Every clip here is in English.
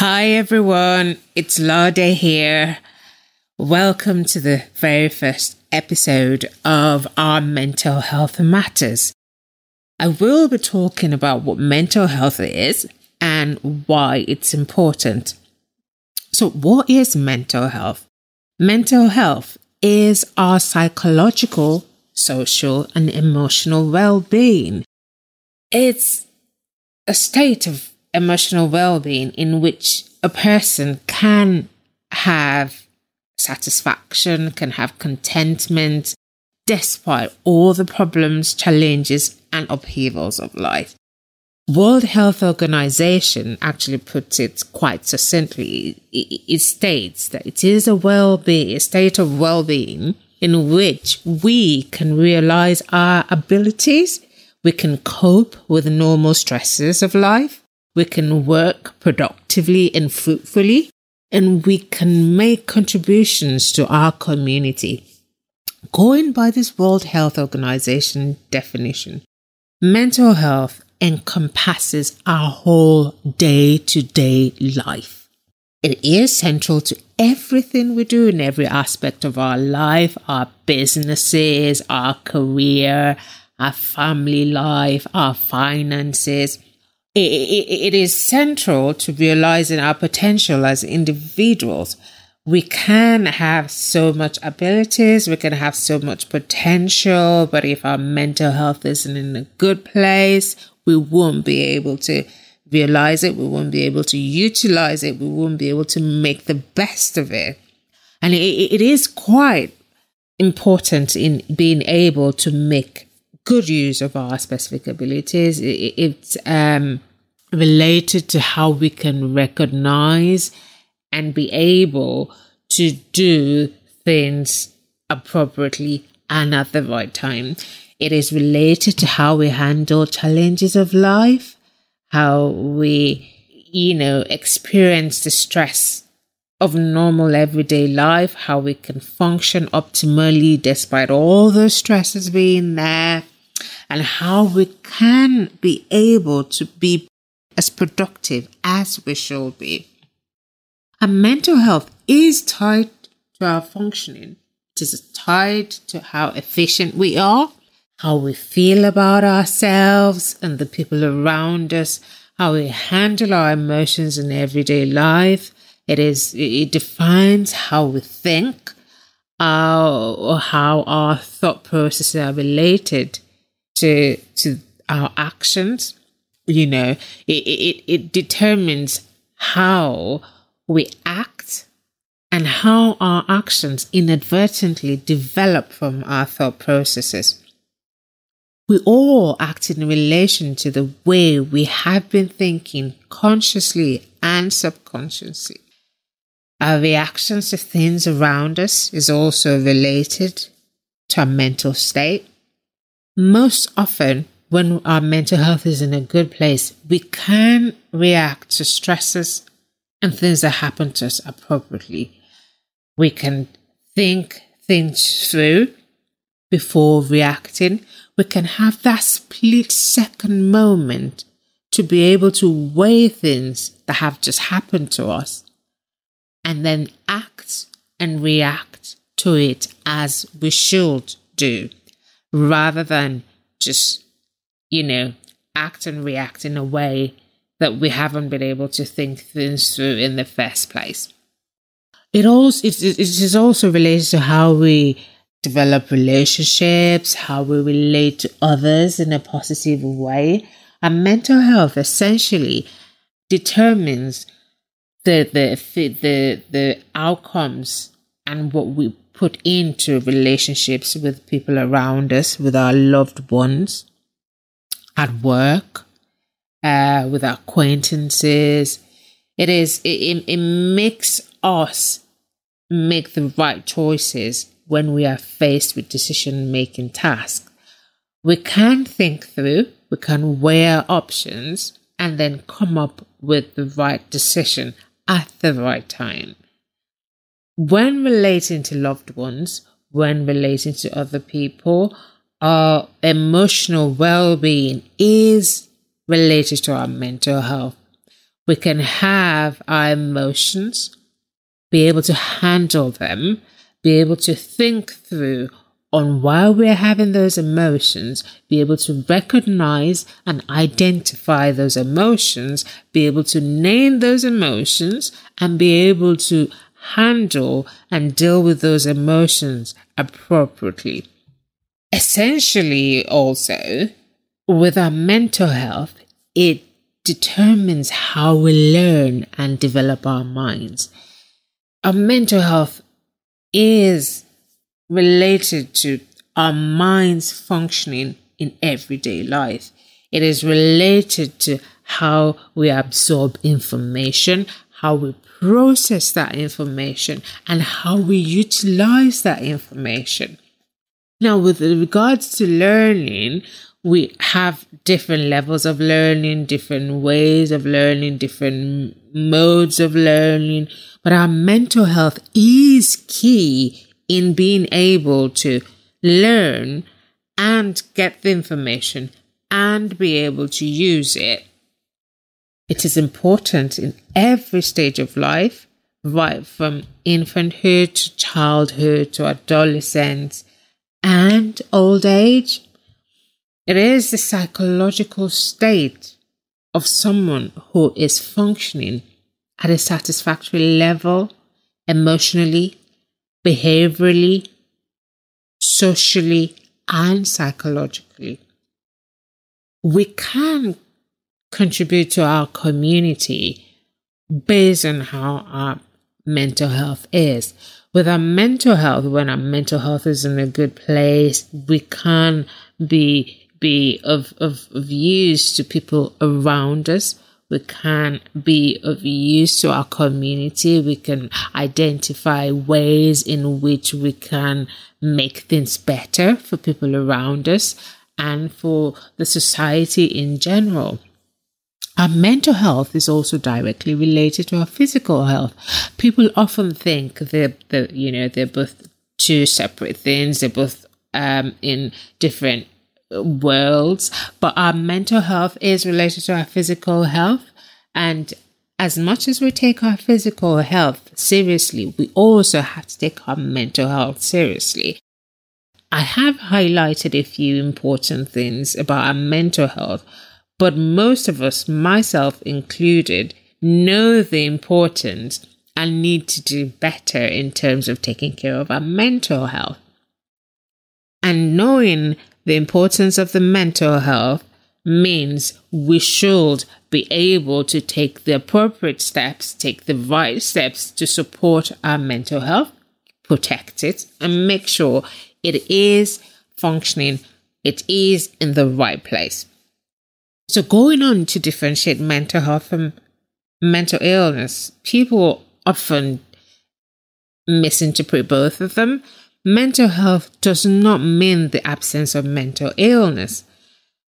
Hi everyone, it's Lade here. Welcome to the very first episode of Our Mental Health Matters. I will be talking about what mental health is and why it's important. So, what is mental health? Mental health is our psychological, social, and emotional well being. It's a state of emotional well being in which a person can have satisfaction, can have contentment, despite all the problems, challenges, and upheavals of life. World Health Organization actually puts it quite succinctly. It states that it is a well-being, a state of well-being in which we can realize our abilities, we can cope with the normal stresses of life, we can work productively and fruitfully, and we can make contributions to our community. Going by this World Health Organization definition, mental health encompasses our whole day to day life. It is central to everything we do in every aspect of our life, our businesses, our career, our family life, our finances, it is central to realizing our potential as individuals. We can have so much abilities, we can have so much potential, but if our mental health isn't in a good place, we won't be able to realize it, we won't be able to utilize it, we won't be able to make the best of it. And it, it is quite important in being able to make good use of our specific abilities. It, it's um, related to how we can recognize and be able to do things appropriately and at the right time. It is related to how we handle challenges of life, how we, you know, experience the stress of normal everyday life, how we can function optimally despite all the stresses being there, and how we can be able to be as productive as we should be. And mental health is tied to our functioning. It is tied to how efficient we are, how we feel about ourselves and the people around us, how we handle our emotions in everyday life. It is, it defines how we think, uh, or how our thought processes are related to, to our actions you know, it, it, it determines how we act and how our actions inadvertently develop from our thought processes. We all act in relation to the way we have been thinking consciously and subconsciously. Our reactions to things around us is also related to our mental state. Most often, when our mental health is in a good place, we can react to stresses and things that happen to us appropriately. We can think things through before reacting. We can have that split second moment to be able to weigh things that have just happened to us and then act and react to it as we should do rather than just you know, act and react in a way that we haven't been able to think things through in the first place. It also it, it is also related to how we develop relationships, how we relate to others in a positive way. And mental health essentially determines the the the the outcomes and what we put into relationships with people around us, with our loved ones, at work, uh, with acquaintances. It is it, it makes us make the right choices when we are faced with decision making tasks. We can think through, we can weigh options, and then come up with the right decision at the right time. When relating to loved ones, when relating to other people, our emotional well being is related to our mental health. We can have our emotions, be able to handle them, be able to think through on why we're having those emotions, be able to recognize and identify those emotions, be able to name those emotions, and be able to handle and deal with those emotions appropriately. Essentially, also, with our mental health, it determines how we learn and develop our minds. Our mental health is related to our minds functioning in everyday life. It is related to how we absorb information, how we process that information, and how we utilize that information. Now, with regards to learning, we have different levels of learning, different ways of learning, different modes of learning, but our mental health is key in being able to learn and get the information and be able to use it. It is important in every stage of life, right from infanthood to childhood to adolescence and old age. It is the psychological state of someone who is functioning at a satisfactory level emotionally, behaviorally, socially, and psychologically. We can contribute to our community based on how our mental health is. With our mental health, when our mental health is in a good place, we can be be of, of, of use to people around us we can be of use to our community. We can identify ways in which we can make things better for people around us and for the society in general. Our mental health is also directly related to our physical health. People often think they're, you know, they're both two separate things. They're both um, in different worlds, but our mental health is related to our physical health. And as much as we take our physical health seriously, we also have to take our mental health seriously. I have highlighted a few important things about our mental health, but most of us, myself included, know the importance and need to do better in terms of taking care of our mental health. And knowing the importance of the mental health means we should be able to take the appropriate steps, take the right steps to support our mental health, protect it, and make sure it is functioning, it is in the right place. So, going on to differentiate mental health from mental illness, people often misinterpret both of them Mental health does not mean the absence of mental illness.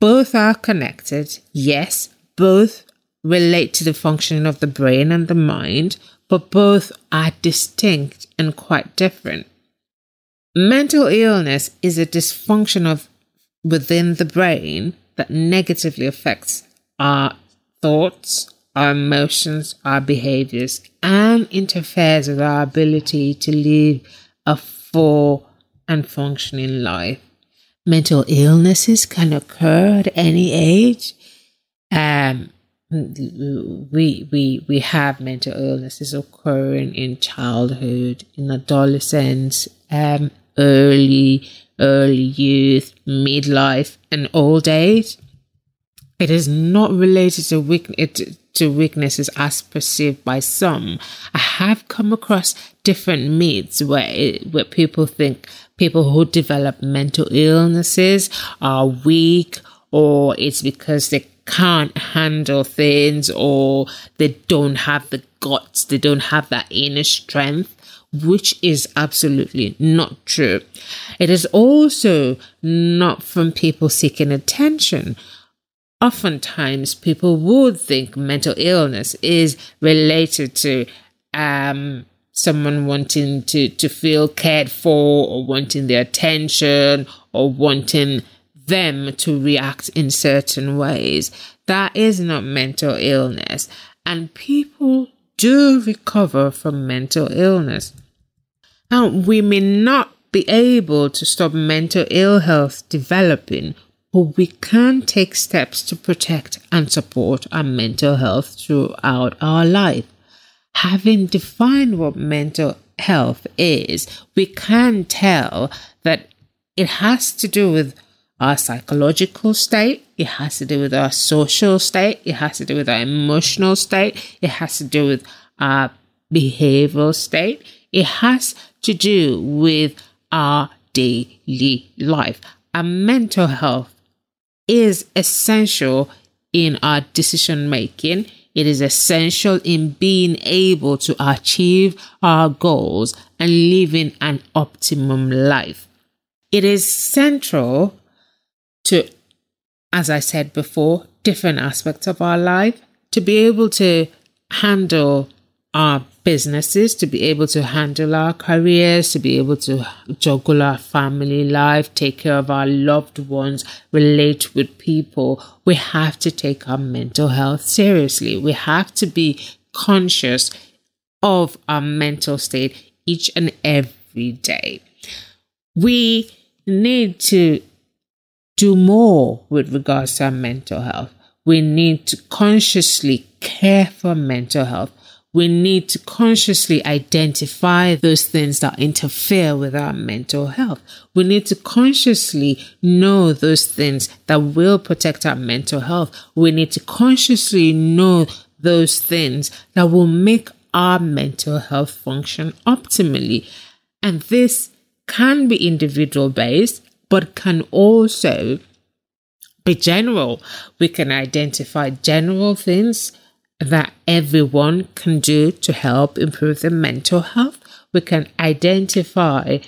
Both are connected, yes, both relate to the functioning of the brain and the mind, but both are distinct and quite different. Mental illness is a dysfunction of within the brain that negatively affects our thoughts, our emotions, our behaviors, and interferes with our ability to live a full and functioning life. Mental illnesses can occur at any age. Um, we we we have mental illnesses occurring in childhood, in adolescence, um, early early youth, midlife, and old age. It is not related to weakness to weaknesses as perceived by some. I have come across different myths where it, where people think people who develop mental illnesses are weak or it's because they can't handle things or they don't have the guts, they don't have that inner strength, which is absolutely not true. It is also not from people seeking attention. Oftentimes, people would think mental illness is related to um, someone wanting to, to feel cared for or wanting their attention or wanting them to react in certain ways. That is not mental illness. And people do recover from mental illness. Now, we may not be able to stop mental ill health developing, but we can take steps to protect and support our mental health throughout our life. Having defined what mental health is, we can tell that it has to do with our psychological state, it has to do with our social state, it has to do with our emotional state, it has to do with our behavioral state, it has to do with our daily life. Our mental health is essential in our decision making. It is essential in being able to achieve our goals and living an optimum life. It is central to, as I said before, different aspects of our life to be able to handle our businesses, to be able to handle our careers, to be able to juggle our family life, take care of our loved ones, relate with people, we have to take our mental health seriously. We have to be conscious of our mental state each and every day. We need to do more with regards to our mental health. We need to consciously care for mental health. We need to consciously identify those things that interfere with our mental health. We need to consciously know those things that will protect our mental health. We need to consciously know those things that will make our mental health function optimally. And this can be individual based but can also be general. We can identify general things that everyone can do to help improve their mental health. We can identify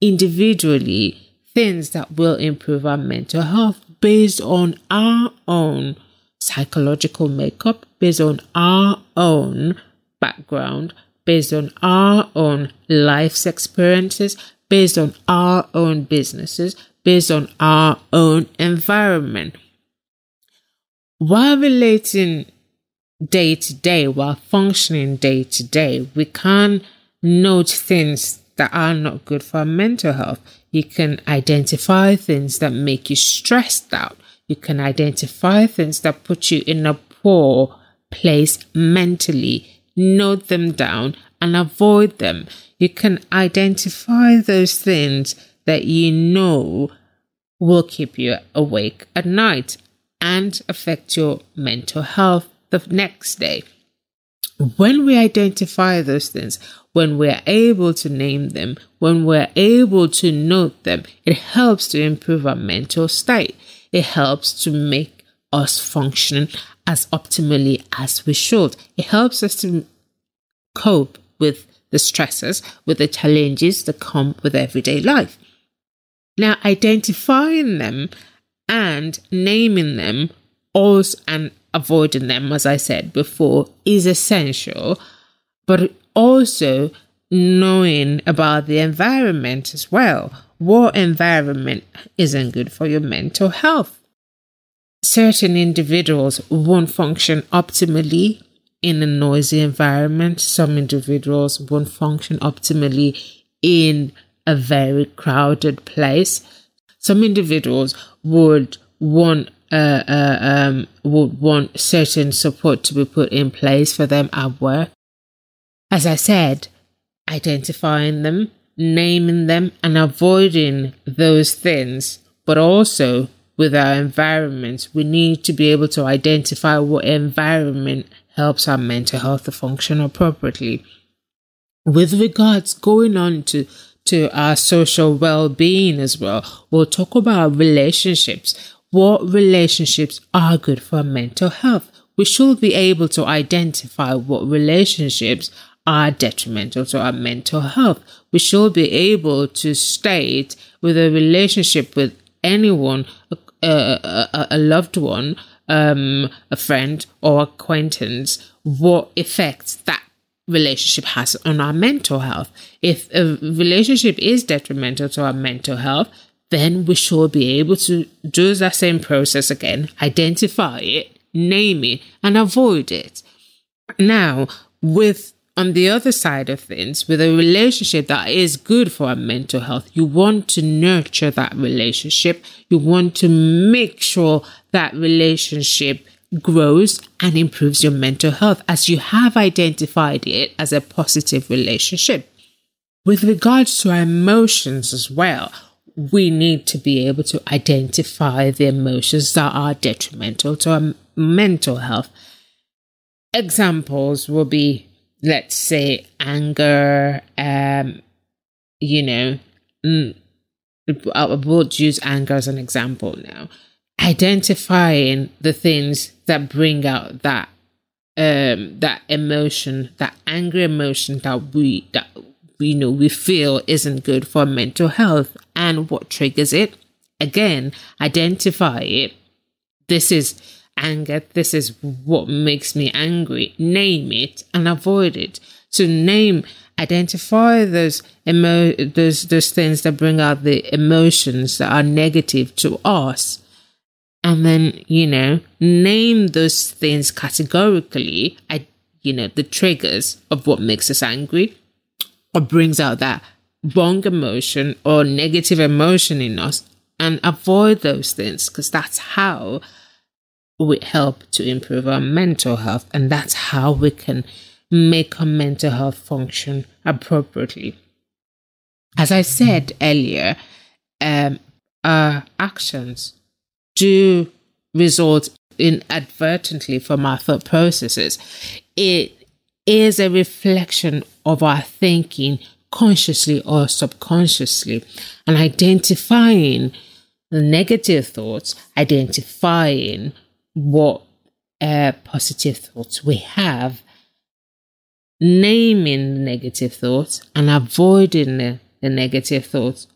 individually things that will improve our mental health based on our own psychological makeup, based on our own background, based on our own life's experiences, based on our own businesses, based on our own environment. While relating day to day, while functioning day to day, we can note things that are not good for our mental health. You can identify things that make you stressed out. You can identify things that put you in a poor place mentally. Note them down and avoid them you can identify those things that you know will keep you awake at night and affect your mental health the next day. When we identify those things, when we're able to name them, when we're able to note them, it helps to improve our mental state. It helps to make us function as optimally as we should. It helps us to cope with the stresses, with the challenges that come with everyday life. Now, identifying them and naming them also and avoiding them, as I said before, is essential, but also knowing about the environment as well. What environment isn't good for your mental health? Certain individuals won't function optimally in a noisy environment. Some individuals won't function optimally in a very crowded place. Some individuals would want uh, uh, um, would want certain support to be put in place for them at work. As I said, identifying them, naming them, and avoiding those things, but also with our environment, we need to be able to identify what environment helps our mental health to function appropriately. With regards going on to to our social well-being as well, we'll talk about relationships. what relationships are good for mental health. We should be able to identify what relationships are detrimental to our mental health. We should be able to state with a relationship with anyone, a, a, a loved one, um, a friend or acquaintance, what effects that relationship has on our mental health. If a relationship is detrimental to our mental health, then we should be able to do that same process again, identify it, name it, and avoid it. Now, with on the other side of things, with a relationship that is good for our mental health, you want to nurture that relationship. You want to make sure that relationship grows and improves your mental health as you have identified it as a positive relationship. With regards to our emotions as well, we need to be able to identify the emotions that are detrimental to our mental health. Examples will be, let's say, anger, um, you know, mm, I will use anger as an example now. Identifying the things that bring out that um that emotion, that angry emotion that we that you know we feel isn't good for mental health and what triggers it again identify it this is anger this is what makes me angry. Name it and avoid it. So name identify those emo those those things that bring out the emotions that are negative to us. And then you know name those things categorically I, you know the triggers of what makes us angry or brings out that wrong emotion or negative emotion in us and avoid those things because that's how we help to improve our mental health and that's how we can make our mental health function appropriately. As I said earlier, um, our actions do result inadvertently from our thought processes. It is a reflection of our thinking consciously or subconsciously and identifying the negative thoughts, identifying what uh, positive thoughts we have, naming the negative thoughts and avoiding the, the negative thoughts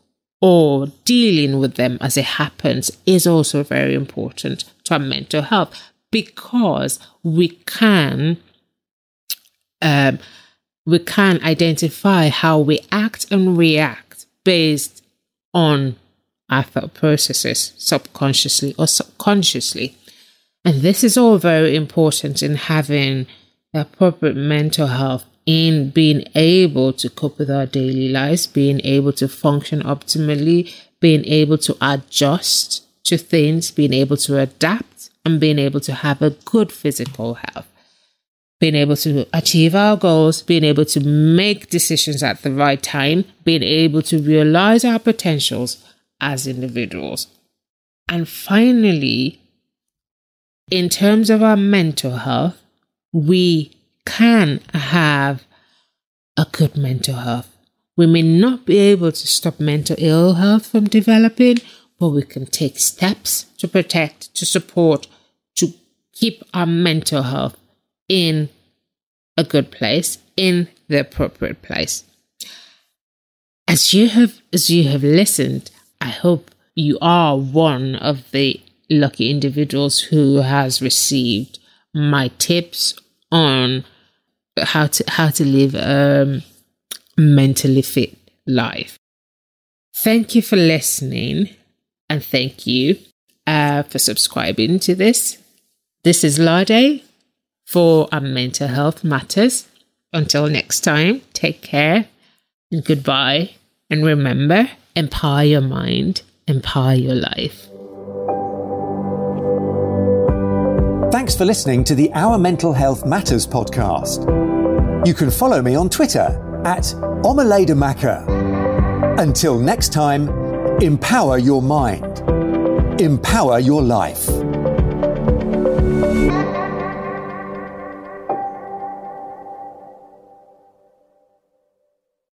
or dealing with them as it happens is also very important to our mental health because we can um, we can identify how we act and react based on our thought processes, subconsciously or subconsciously. And this is all very important in having appropriate mental health, in being able to cope with our daily lives, being able to function optimally, being able to adjust to things, being able to adapt, and being able to have a good physical health being able to achieve our goals, being able to make decisions at the right time, being able to realize our potentials as individuals. And finally, in terms of our mental health, we can have a good mental health. We may not be able to stop mental ill health from developing, but we can take steps to protect, to support, to keep our mental health in a good place, in the appropriate place. As you have as you have listened, I hope you are one of the lucky individuals who has received my tips on how to how to live a mentally fit life. Thank you for listening and thank you uh, for subscribing to this. This is Lade for our mental health matters. Until next time, take care and goodbye. And remember, empower your mind, empower your life. Thanks for listening to the Our Mental Health Matters podcast. You can follow me on Twitter at Omaledamaka. Until next time, empower your mind, empower your life.